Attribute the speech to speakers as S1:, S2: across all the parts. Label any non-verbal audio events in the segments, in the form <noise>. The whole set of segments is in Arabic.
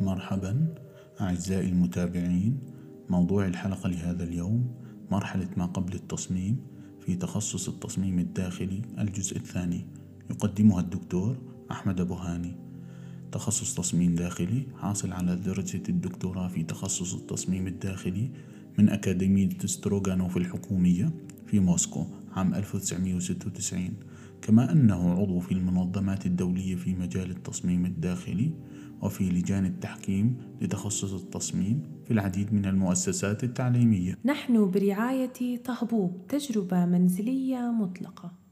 S1: مرحبا أعزائي المتابعين موضوع الحلقة لهذا اليوم مرحلة ما قبل التصميم في تخصص التصميم الداخلي الجزء الثاني يقدمها الدكتور أحمد أبو هاني. تخصص تصميم داخلي حاصل على درجة الدكتوراه في تخصص التصميم الداخلي من أكاديمية ستروغانوف الحكومية في موسكو عام 1996 كما أنه عضو في المنظمات الدولية في مجال التصميم الداخلي وفي لجان التحكيم لتخصص التصميم في العديد من المؤسسات التعليمية.
S2: نحن برعاية طهبوب تجربة منزلية مطلقة.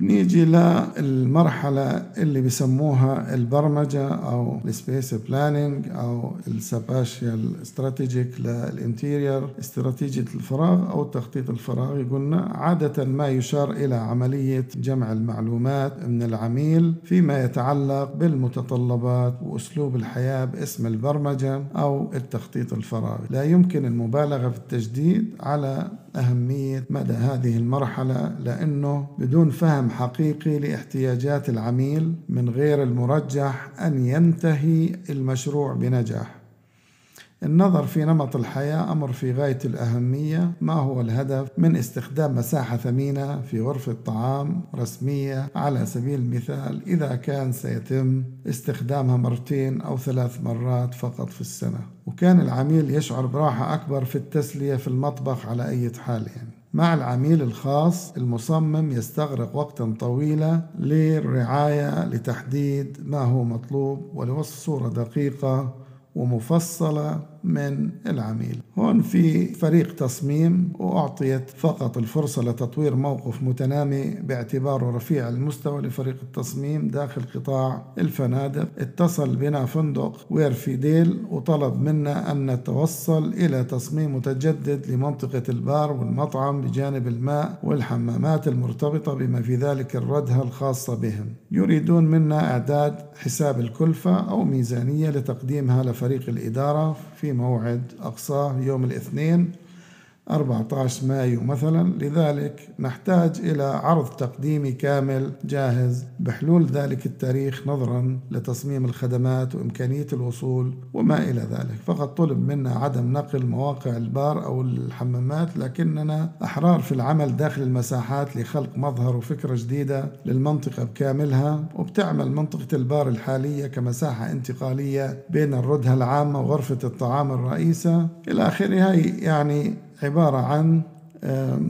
S3: بنيجي للمرحلة اللي بسموها البرمجة أو ال space planning أو ال spatial strategic لل interior استراتيجية الفراغ أو تخطيط الفراغ. قلنا عادة ما يشار إلى عملية جمع المعلومات من العميل فيما يتعلق بالمتطلبات وأسلوب الحياة باسم البرمجة أو التخطيط الفراغي. لا يمكن المبالغة في التشديد على أهمية مدى هذه المرحلة لأنه بدون فهم حقيقي لاحتياجات العميل من غير المرجح أن ينتهي المشروع بنجاح. النظر في نمط الحياة أمر في غاية الأهمية. ما هو الهدف من استخدام مساحة ثمينة في غرفة طعام رسمية على سبيل المثال؟ إذا كان سيتم استخدامها مرتين أو ثلاث مرات فقط في السنة. وكان العميل يشعر براحة أكبر في التسلية في المطبخ على أي حال يعني. مع العميل الخاص المصمم يستغرق وقتا طويلا للرعاية لتحديد ما هو مطلوب ولوصف صورة دقيقة ومفصلة من العميل. هون في فريق تصميم وأعطيت فقط الفرصة لتطوير موقف متنامي باعتباره رفيع المستوى لفريق التصميم داخل قطاع الفنادق. اتصل بنا فندق ويرفيديل وطلب منا أن نتوصل إلى تصميم متجدد لمنطقة البار والمطعم بجانب الماء والحمامات المرتبطة بما في ذلك الردهة الخاصة بهم. يريدون منا إعداد حساب الكلفة أو ميزانية لتقديمها لفريق الإدارة في موعد أقصاه يوم الاثنين 14 مايو مثلا. لذلك نحتاج إلى عرض تقديمي كامل جاهز بحلول ذلك التاريخ نظرا لتصميم الخدمات وإمكانية الوصول وما إلى ذلك. فقط طلب منا عدم نقل مواقع البار أو الحمامات لكننا أحرار في العمل داخل المساحات لخلق مظهر وفكرة جديدة للمنطقة بكاملها. وبتعمل منطقة البار الحالية كمساحة انتقالية بين الردهة العامة وغرفة الطعام الرئيسة. إلى آخره هي يعني عبارة عن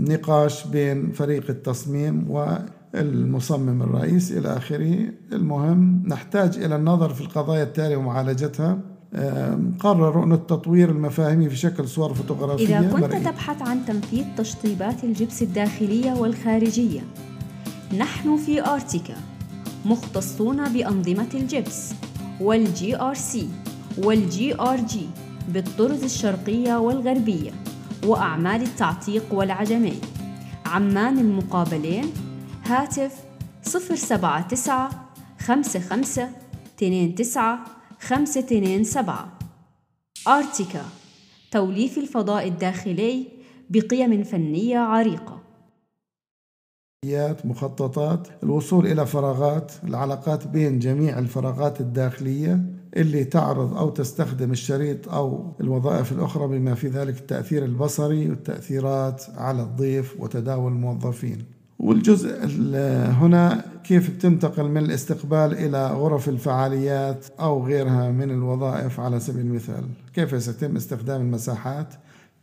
S3: نقاش بين فريق التصميم والمصمم الرئيس إلى آخره. المهم نحتاج إلى النظر في القضايا التالية ومعالجتها. قرروا أن التطوير المفاهيمي في شكل صور فوتوغرافية
S4: إذا كنت مرئية. تبحث عن تنفيذ تشطيبات الجبس الداخلية والخارجية نحن في آرتيكا مختصون بأنظمة الجبس وال GRC وال GRG بالطرز الشرقية والغربية. وأعمال التعتيق والعجمي عمان المقابلين هاتف 079 55 29 527 آرتيكا توليف الفضاء الداخلي بقيم فنية عريقة.
S3: مخططات الوصول إلى فراغات العلاقات بين جميع الفراغات الداخلية. اللي تعرض أو تستخدم الشريط أو الوظائف الأخرى بما في ذلك التأثير البصري والتأثيرات على الضيف وتداول الموظفين. والجزء هنا كيف بتنتقل من الاستقبال إلى غرف الفعاليات أو غيرها من الوظائف على سبيل المثال؟ كيف سيتم استخدام المساحات؟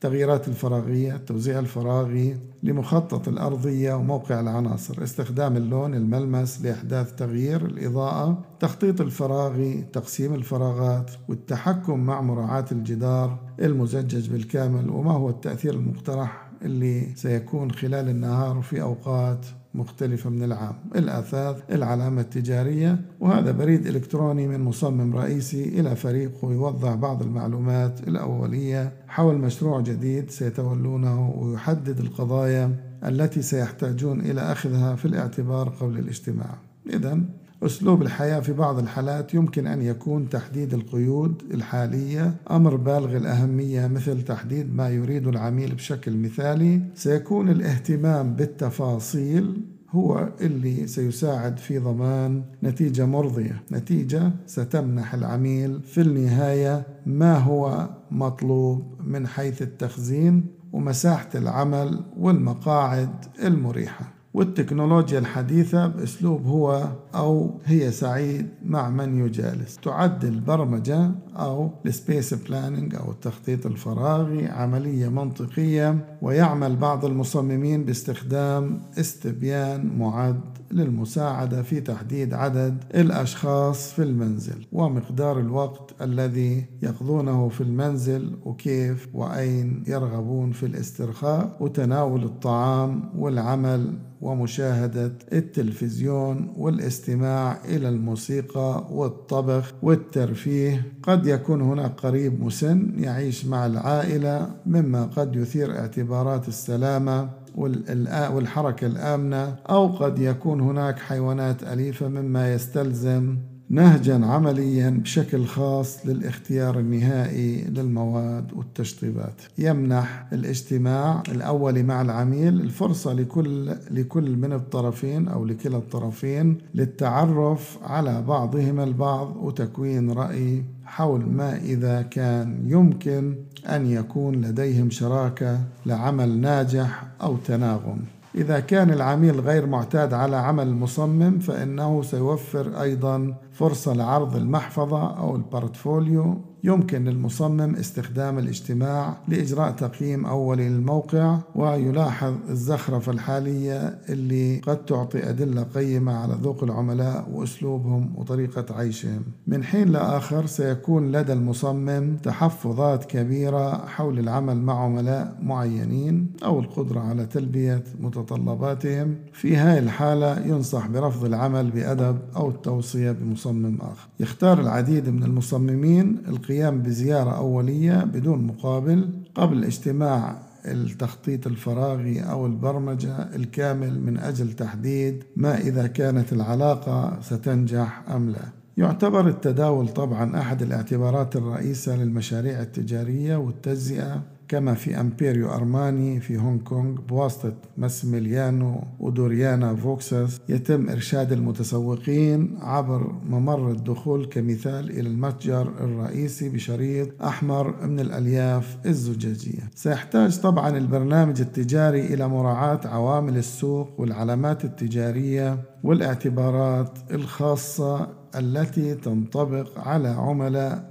S3: التغييرات الفراغية التوزيع الفراغي لمخطط الأرضية وموقع العناصر استخدام اللون الملمس لإحداث تغيير الإضاءة تخطيط الفراغي تقسيم الفراغات والتحكم مع مراعاة الجدار المزجج بالكامل وما هو التأثير المقترح اللي سيكون خلال النهار وفي أوقات مختلفة من العام. الأثاث العلامة التجارية وهذا بريد إلكتروني من مصمم رئيسي إلى فريقه يوضع بعض المعلومات الأولية. حول مشروع جديد سيتولونه ويحدد القضايا التي سيحتاجون إلى أخذها في الاعتبار قبل الاجتماع. إذا أسلوب الحياة في بعض الحالات يمكن أن يكون تحديد القيود الحالية. أمر بالغ الأهمية مثل تحديد ما يريد العميل بشكل مثالي. سيكون الاهتمام بالتفاصيل هو اللي سيساعد في ضمان نتيجة مرضية. نتيجة ستمنح العميل في النهاية ما هو مطلوب من حيث التخزين ومساحة العمل والمقاعد المريحة. والتكنولوجيا الحديثة بأسلوب هو أو هي سعيد مع من يجالس. تعد البرمجة أو ال space planning أو التخطيط الفراغي عملية منطقية ويعمل بعض المصممين باستخدام استبيان معد للمساعدة في تحديد عدد الأشخاص في المنزل ومقدار الوقت الذي يقضونه في المنزل وكيف وأين يرغبون في الاسترخاء وتناول الطعام والعمل ومشاهدة التلفزيون والاستماع إلى الموسيقى والطبخ والترفيه. قد يكون هناك قريب مسن يعيش مع العائلة مما قد يثير اعتبارات السلامة والحركة الآمنة أو قد يكون هناك حيوانات أليفة مما يستلزم نهجا عمليا بشكل خاص للاختيار النهائي للمواد والتشطيبات. يمنح الاجتماع الأولي مع العميل الفرصة لكل لكل من الطرفين أو لكلا الطرفين للتعرف على بعضهما البعض وتكوين رأي حول ما إذا كان يمكن أن يكون لديهم شراكة لعمل ناجح أو تناغم. إذا كان العميل غير معتاد على عمل المصمم فإنه سيوفر أيضا فرصة لعرض المحفظة أو البورتفوليو يمكن للمصمم استخدام الاجتماع لإجراء تقييم أولي للموقع ويلاحظ الزخرفة الحالية اللي قد تعطي أدلة قيمة على ذوق العملاء وأسلوبهم وطريقة عيشهم. من حين لآخر سيكون لدى المصمم تحفظات كبيرة حول العمل مع عملاء معينين أو القدرة على تلبية متطلباتهم. في هذه الحالة ينصح برفض العمل بأدب أو التوصية بمصمم آخر. يختار العديد من المصممين بزيارة أولية بدون مقابل قبل اجتماع التخطيط الفراغي أو البرمجة الكامل من أجل تحديد ما إذا كانت العلاقة ستنجح أم لا. يعتبر التداول طبعا أحد الاعتبارات الرئيسة للمشاريع التجارية والتجزئة كما في Emporio Armani في هونغ كونغ بواسطة ماسميليانو ودوريانا فوكسس يتم إرشاد المتسوقين عبر ممر الدخول كمثال إلى المتجر الرئيسي بشريط أحمر من الألياف الزجاجية. سيحتاج طبعا البرنامج التجاري إلى مراعاة عوامل السوق والعلامات التجارية والاعتبارات الخاصة التي تنطبق على عملاء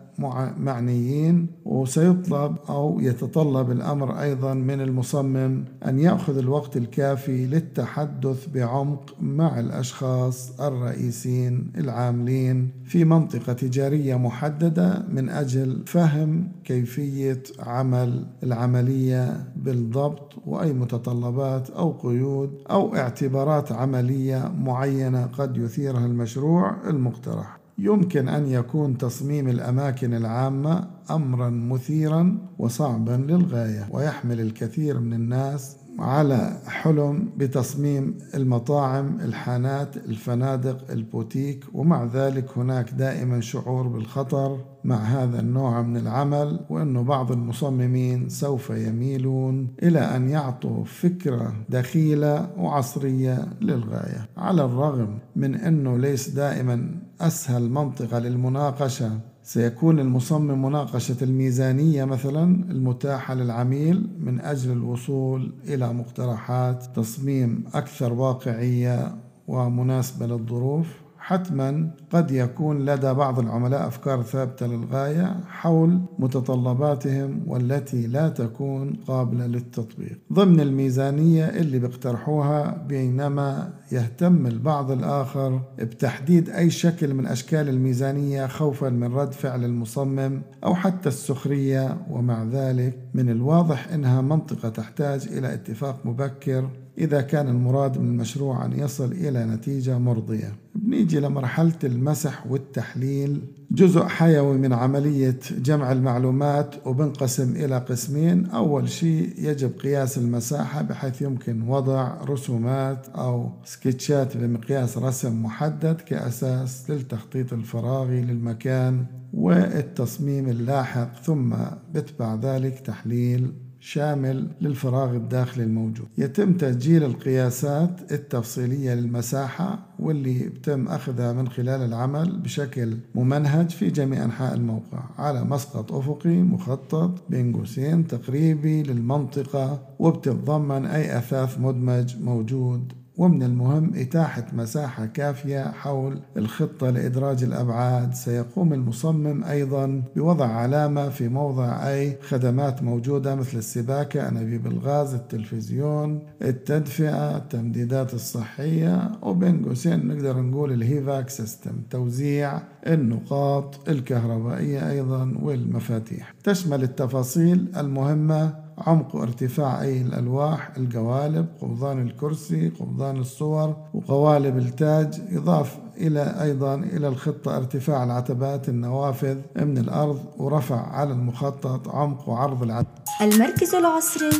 S3: معنيين وسيطلب أو يتطلب الأمر أيضا من المصمم أن يأخذ الوقت الكافي للتحدث بعمق مع الأشخاص الرئيسين العاملين في منطقة تجارية محددة من أجل فهم كيفية عمل العملية بالضبط وأي متطلبات أو قيود أو اعتبارات عملية معينة قد يثيرها المشروع المقترح. يمكن أن يكون تصميم الأماكن العامة امرا مثيرا وصعبا للغاية ويحمل الكثير من الناس على حلم بتصميم المطاعم الحانات الفنادق البوتيك ومع ذلك هناك دائما شعور بالخطر مع هذا النوع من العمل وأنه بعض المصممين سوف يميلون إلى أن يعطوا فكرة دخيلة وعصرية للغاية على الرغم من أنه ليس دائما أسهل منطقة للمناقشة. سيكون المصمم مناقشة الميزانية مثلا المتاحة للعميل من أجل الوصول إلى مقترحات تصميم أكثر واقعية ومناسبة للظروف. حتما قد يكون لدى بعض العملاء أفكار ثابتة للغاية حول متطلباتهم والتي لا تكون قابلة للتطبيق. ضمن الميزانية اللي بيقترحوها بينما يهتم البعض الآخر بتحديد أي شكل من أشكال الميزانية خوفا من رد فعل المصمم أو حتى السخرية ومع ذلك من الواضح إنها منطقة تحتاج إلى اتفاق مبكر إذا كان المراد من المشروع أن يصل إلى نتيجة مرضية. بنيجي لمرحلة المسح والتحليل. جزء حيوي من عملية جمع المعلومات وبنقسم إلى قسمين. أول شيء يجب قياس المساحة بحيث يمكن وضع رسومات أو سكتشات بمقياس رسم محدد كأساس للتخطيط الفراغي للمكان والتصميم اللاحق ثم بتبع ذلك تحليل. شامل للفراغ الداخلي الموجود. يتم تسجيل القياسات التفصيلية للمساحة واللي بتم أخذها من خلال العمل بشكل ممنهج في جميع أنحاء الموقع على مسقط أفقي مخطط بين قوسين تقريبي للمنطقة وبتتضمن أي أثاث مدمج موجود. ومن المهم إتاحة مساحة كافية حول الخطة لإدراج الأبعاد. سيقوم المصمم أيضا بوضع علامة في موضع أي خدمات موجودة مثل السباكة أنابيب الغاز التلفزيون التدفئة التمديدات الصحية وبين قوسين نقدر نقول ال HVAC system. توزيع النقاط الكهربائية أيضا والمفاتيح. تشمل التفاصيل المهمة عمق وارتفاع أي الألواح القوالب قبضان الكرسي قبضان الصور وقوالب التاج يضاف إلى أيضا إلى الخطة ارتفاع العتبات النوافذ من الأرض ورفع على المخطط عمق وعرض العتبات
S4: المركز العصري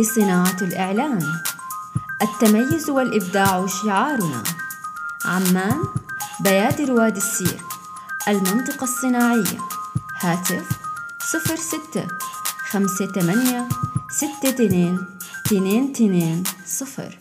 S4: لصناعة الإعلان. التميز والإبداع شعارنا. عمان بيادر وادي السير. المنطقة الصناعية. هاتف صفر ستة خمسة ثمانية ستة اثنين اثنين اثنين صفر.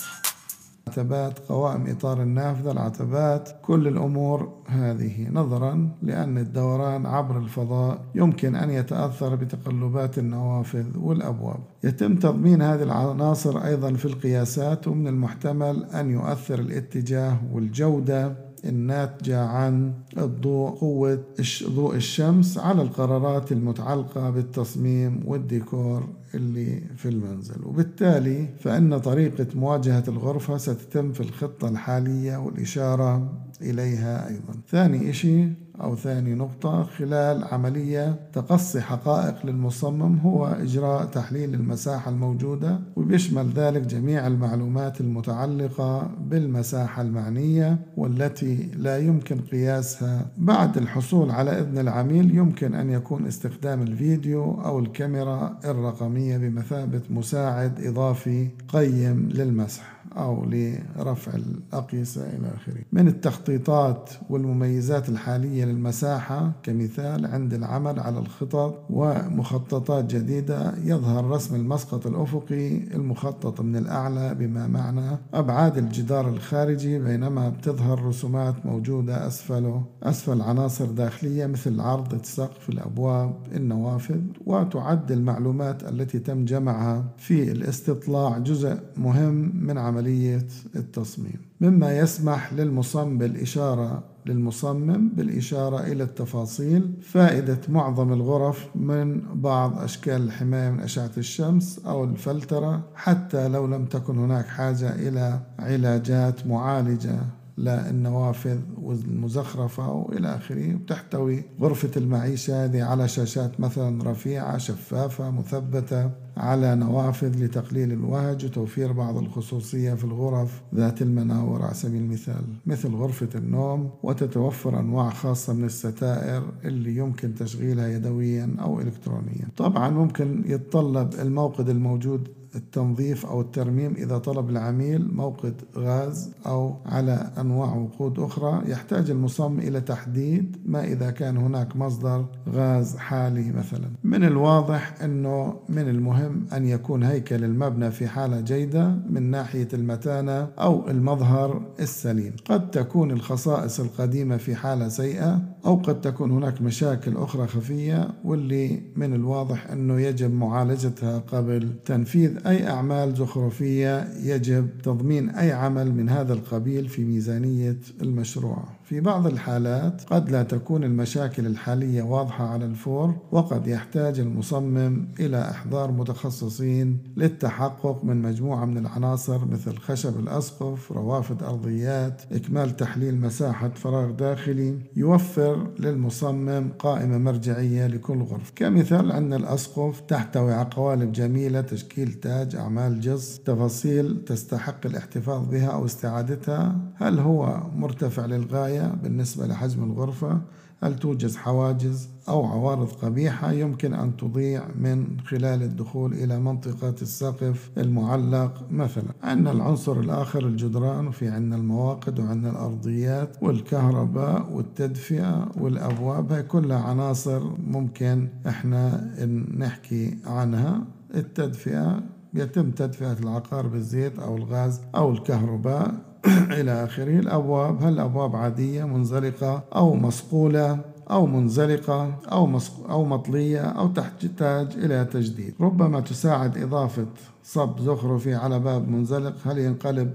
S3: العتبات قوائم إطار النافذة العتبات كل الأمور هذه. نظرا لأن الدوران عبر الفضاء يمكن أن يتأثر بتقلبات النوافذ والأبواب. يتم تضمين هذه العناصر أيضا في القياسات ومن المحتمل أن يؤثر الاتجاه والجودة الناتجة عن الضوء قوة ضوء الشمس على القرارات المتعلقة بالتصميم والديكور اللي في المنزل. وبالتالي فإن طريقة مواجهة الغرفة ستتم في الخطة الحالية والإشارة إليها أيضا. ثاني إشي أو ثاني نقطة خلال عملية تقصي حقائق للمصمم هو إجراء تحليل المساحة الموجودة وبيشمل ذلك جميع المعلومات المتعلقة بالمساحة المعنية والتي لا يمكن قياسها. بعد الحصول على إذن العميل يمكن أن يكون استخدام الفيديو أو الكاميرا الرقمية بمثابة مساعد إضافي قيم للمسح. أو لرفع الأقيسة إلى آخره. من التخطيطات والمميزات الحالية للمساحة كمثال عند العمل على الخطط ومخططات جديدة يظهر رسم المسقط الأفقي المخطط من الأعلى بما معنى أبعاد الجدار الخارجي بينما بتظهر رسومات موجودة أسفله أسفل عناصر داخلية مثل عرض السقف الأبواب النوافذ وتعد المعلومات التي تم جمعها في الاستطلاع. جزء مهم من عملية عملية التصميم. مما يسمح للمصمم بالإشارة للمصمم بالإشارة إلى التفاصيل. فائدة معظم الغرف من بعض أشكال الحماية من أشعة الشمس أو الفلترة حتى لو لم تكن هناك حاجة إلى علاجات معالجة. للنوافذ والمزخرفة وإلى آخره. وتحتوي غرفة المعيشة هذه على شاشات مثلا رفيعة شفافة مثبتة على نوافذ لتقليل الوهج وتوفير بعض الخصوصية في الغرف ذات المناور. على سبيل المثال مثل غرفة النوم وتتوفر أنواع خاصة من الستائر اللي يمكن تشغيلها يدويا أو إلكترونيا. طبعا ممكن يتطلب الموقد الموجود التنظيف أو الترميم إذا طلب العميل موقد غاز أو على أنواع وقود أخرى يحتاج المصمم إلى تحديد ما إذا كان هناك مصدر غاز حالي مثلا. من الواضح أنه من المهم أن يكون هيكل المبنى في حالة جيدة من ناحية المتانة أو المظهر السليم. قد تكون الخصائص القديمة في حالة سيئة أو قد تكون هناك مشاكل أخرى خفية واللي من الواضح أنه يجب معالجتها قبل تنفيذ أي أعمال زخرفية يجب تضمين أي عمل من هذا القبيل في ميزانية المشروع. في بعض الحالات قد لا تكون المشاكل الحالية واضحة على الفور وقد يحتاج المصمم إلى إحضار متخصصين للتحقق من مجموعة من العناصر مثل خشب الأسقف روافد أرضيات إكمال تحليل مساحة فراغ داخلي يوفر للمصمم قائمة مرجعية لكل غرفة. كمثال عندنا الأسقف تحتوي على قوالب جميلة تشكيل تاج أعمال جص تفاصيل تستحق الاحتفاظ بها أو استعادتها. هل هو مرتفع للغاية؟ بالنسبة لحجم الغرفة هل توجد حواجز أو عوارض قبيحة يمكن أن تضيع من خلال الدخول إلى منطقة السقف المعلق؟ مثلا عندنا العنصر الآخر الجدران وفي عندنا المواقد وعندنا الأرضيات والكهرباء والتدفئة والأبواب هي كلها عناصر ممكن إحنا نحكي عنها. التدفئة يتم تدفئة العقار بالزيت أو الغاز أو الكهرباء. <coughs> إلى آخره. الأبواب هل أبواب عادية منزلقة أو مصقولة أو منزلقة أو أو مطلية أو تحتاج إلى تجديد؟ ربما تساعد إضافة صب زخرفي على باب منزلق. هل ينقلب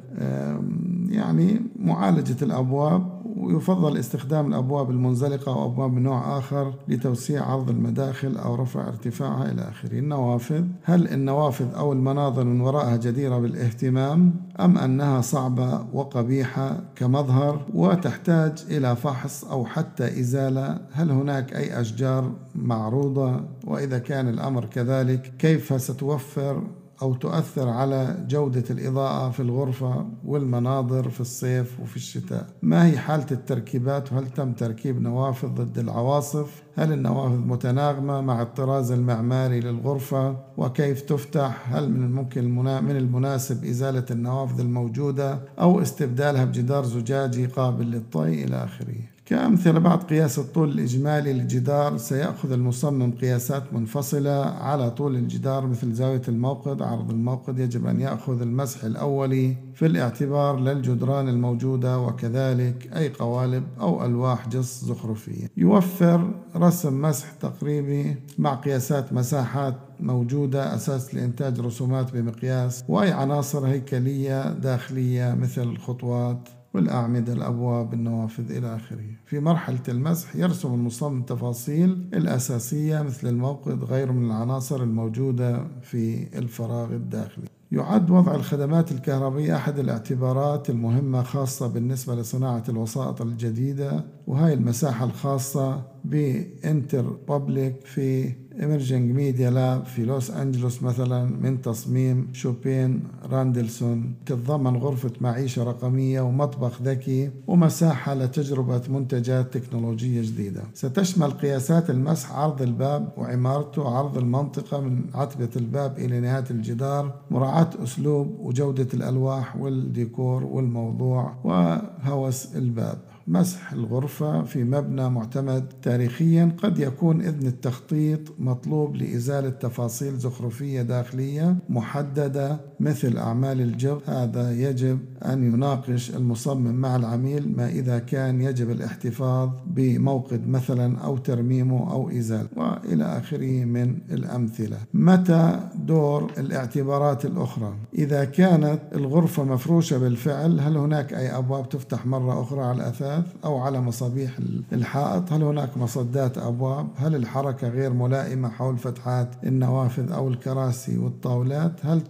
S3: يعني معالجة الأبواب؟ ويفضل استخدام الأبواب المنزلقة أو أبواب من نوع آخر لتوسيع عرض المداخل أو رفع ارتفاعها إلى آخره. النوافذ هل النوافذ أو المناظر من وراءها جديرة بالاهتمام أم أنها صعبة وقبيحة كمظهر وتحتاج إلى فحص أو حتى إزالة؟ هل هناك أي أشجار معروضة؟ وإذا كان الأمر كذلك كيف ستوفر أو تؤثر على جودة الإضاءة في الغرفة والمناظر في الصيف وفي الشتاء. ما هي حالة التركيبات وهل تم تركيب نوافذ ضد العواصف؟ هل النوافذ متناغمة مع الطراز المعماري للغرفة؟ وكيف تفتح؟ هل من الممكن من المناسب إزالة النوافذ الموجودة أو استبدالها بجدار زجاجي قابل للطي إلى آخره؟ كأمثلة بعد قياس الطول الإجمالي للجدار سيأخذ المصمم قياسات منفصلة على طول الجدار مثل زاوية الموقد عرض الموقد يجب أن يأخذ المسح الأولي في الاعتبار للجدران الموجودة وكذلك أي قوالب أو ألواح جص زخرفية. يوفر رسم مسح تقريبي مع قياسات مساحات موجودة أساس لإنتاج رسومات بمقياس وأي عناصر هيكلية داخلية مثل الخطوات والأعمدة الأبواب النوافذ إلى آخره. في مرحلة المسح يرسم المصمم التفاصيل الأساسية مثل الموقد غير من العناصر الموجودة في الفراغ الداخلي. يعد وضع الخدمات الكهربية أحد الاعتبارات المهمة خاصة بالنسبة لصناعة الوسائط الجديدة وهي المساحة الخاصة بإنتر Public في Emerging Media Lab في لوس أنجلوس مثلا من تصميم Shubin Donaldson. تتضمن غرفة معيشة رقمية ومطبخ ذكي ومساحة لتجربة منتجات تكنولوجية جديدة. ستشمل قياسات المسح عرض الباب وعمارته عرض المنطقة من عتبة الباب إلى نهاية الجدار مراعاة أسلوب وجودة الألواح والديكور والموضوع وهوس الباب. مسح الغرفة في مبنى معتمد. تاريخيا قد يكون إذن التخطيط مطلوب لإزالة تفاصيل زخرفية داخلية محددة مثل أعمال الجب هذا يجب أن يناقش المصمم مع العميل ما إذا كان يجب الاحتفاظ بموقد مثلا أو ترميمه أو إزالة. وإلى آخره من الأمثلة. متى دور الاعتبارات الأخرى؟ إذا كانت الغرفة مفروشة بالفعل هل هناك أي أبواب تفتح مرة أخرى على الأثاث؟ الأثاث أو على مصابيح الحائط؟ هل هناك مصدات أبواب؟ هل الحركة غير ملائمة حول فتحات النوافذ أو الكراسي والطاولات؟ هل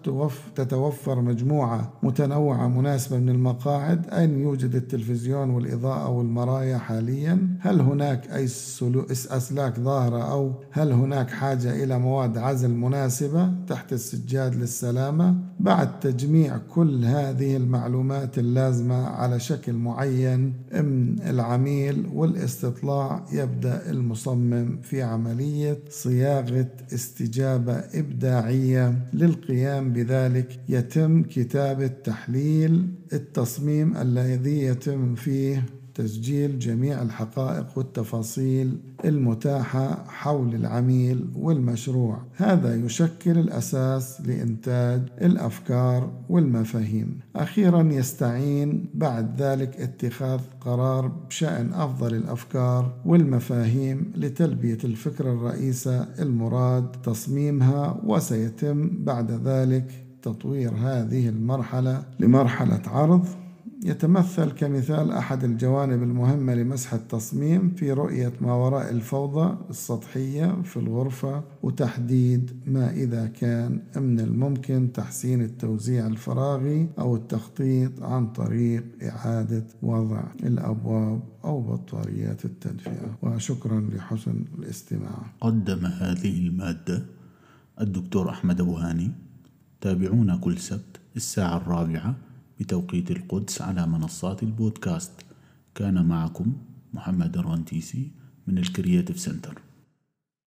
S3: تتوفر مجموعة متنوعة مناسبة من المقاعد؟ أين يوجد التلفزيون والإضاءة والمرايا حاليا؟ هل هناك أي أسلاك ظاهرة أو هل هناك حاجة إلى مواد عزل مناسبة تحت السجاد للسلامة؟ بعد تجميع كل هذه المعلومات اللازمة على شكل معين من العميل والاستطلاع يبدأ المصمم في عملية صياغة استجابة إبداعية للقيام بذلك. يتم كتابة تحليل التصميم الذي يتم فيه تسجيل جميع الحقائق والتفاصيل المتاحة حول العميل والمشروع. هذا يشكل الأساس لإنتاج الأفكار والمفاهيم. أخيرا يستعين بعد ذلك اتخاذ قرار بشأن أفضل الأفكار والمفاهيم لتلبية الفكرة الرئيسة المراد. تصميمها وسيتم بعد ذلك تطوير هذه المرحلة لمرحلة عرض يتمثل كمثال أحد الجوانب المهمة لمسح التصميم في رؤية ما وراء الفوضى السطحية في الغرفة وتحديد ما إذا كان من الممكن تحسين التوزيع الفراغي أو التخطيط عن طريق إعادة وضع الأبواب أو بطاريات التدفئة. وشكرا لحسن الاستماع.
S1: قدم هذه المادة الدكتور أحمد أبو هاني. تابعونا كل سبت الساعة الرابعة بتوقيت القدس على منصات البودكاست. كان معكم محمد الرنتيسي من ال Creative Center.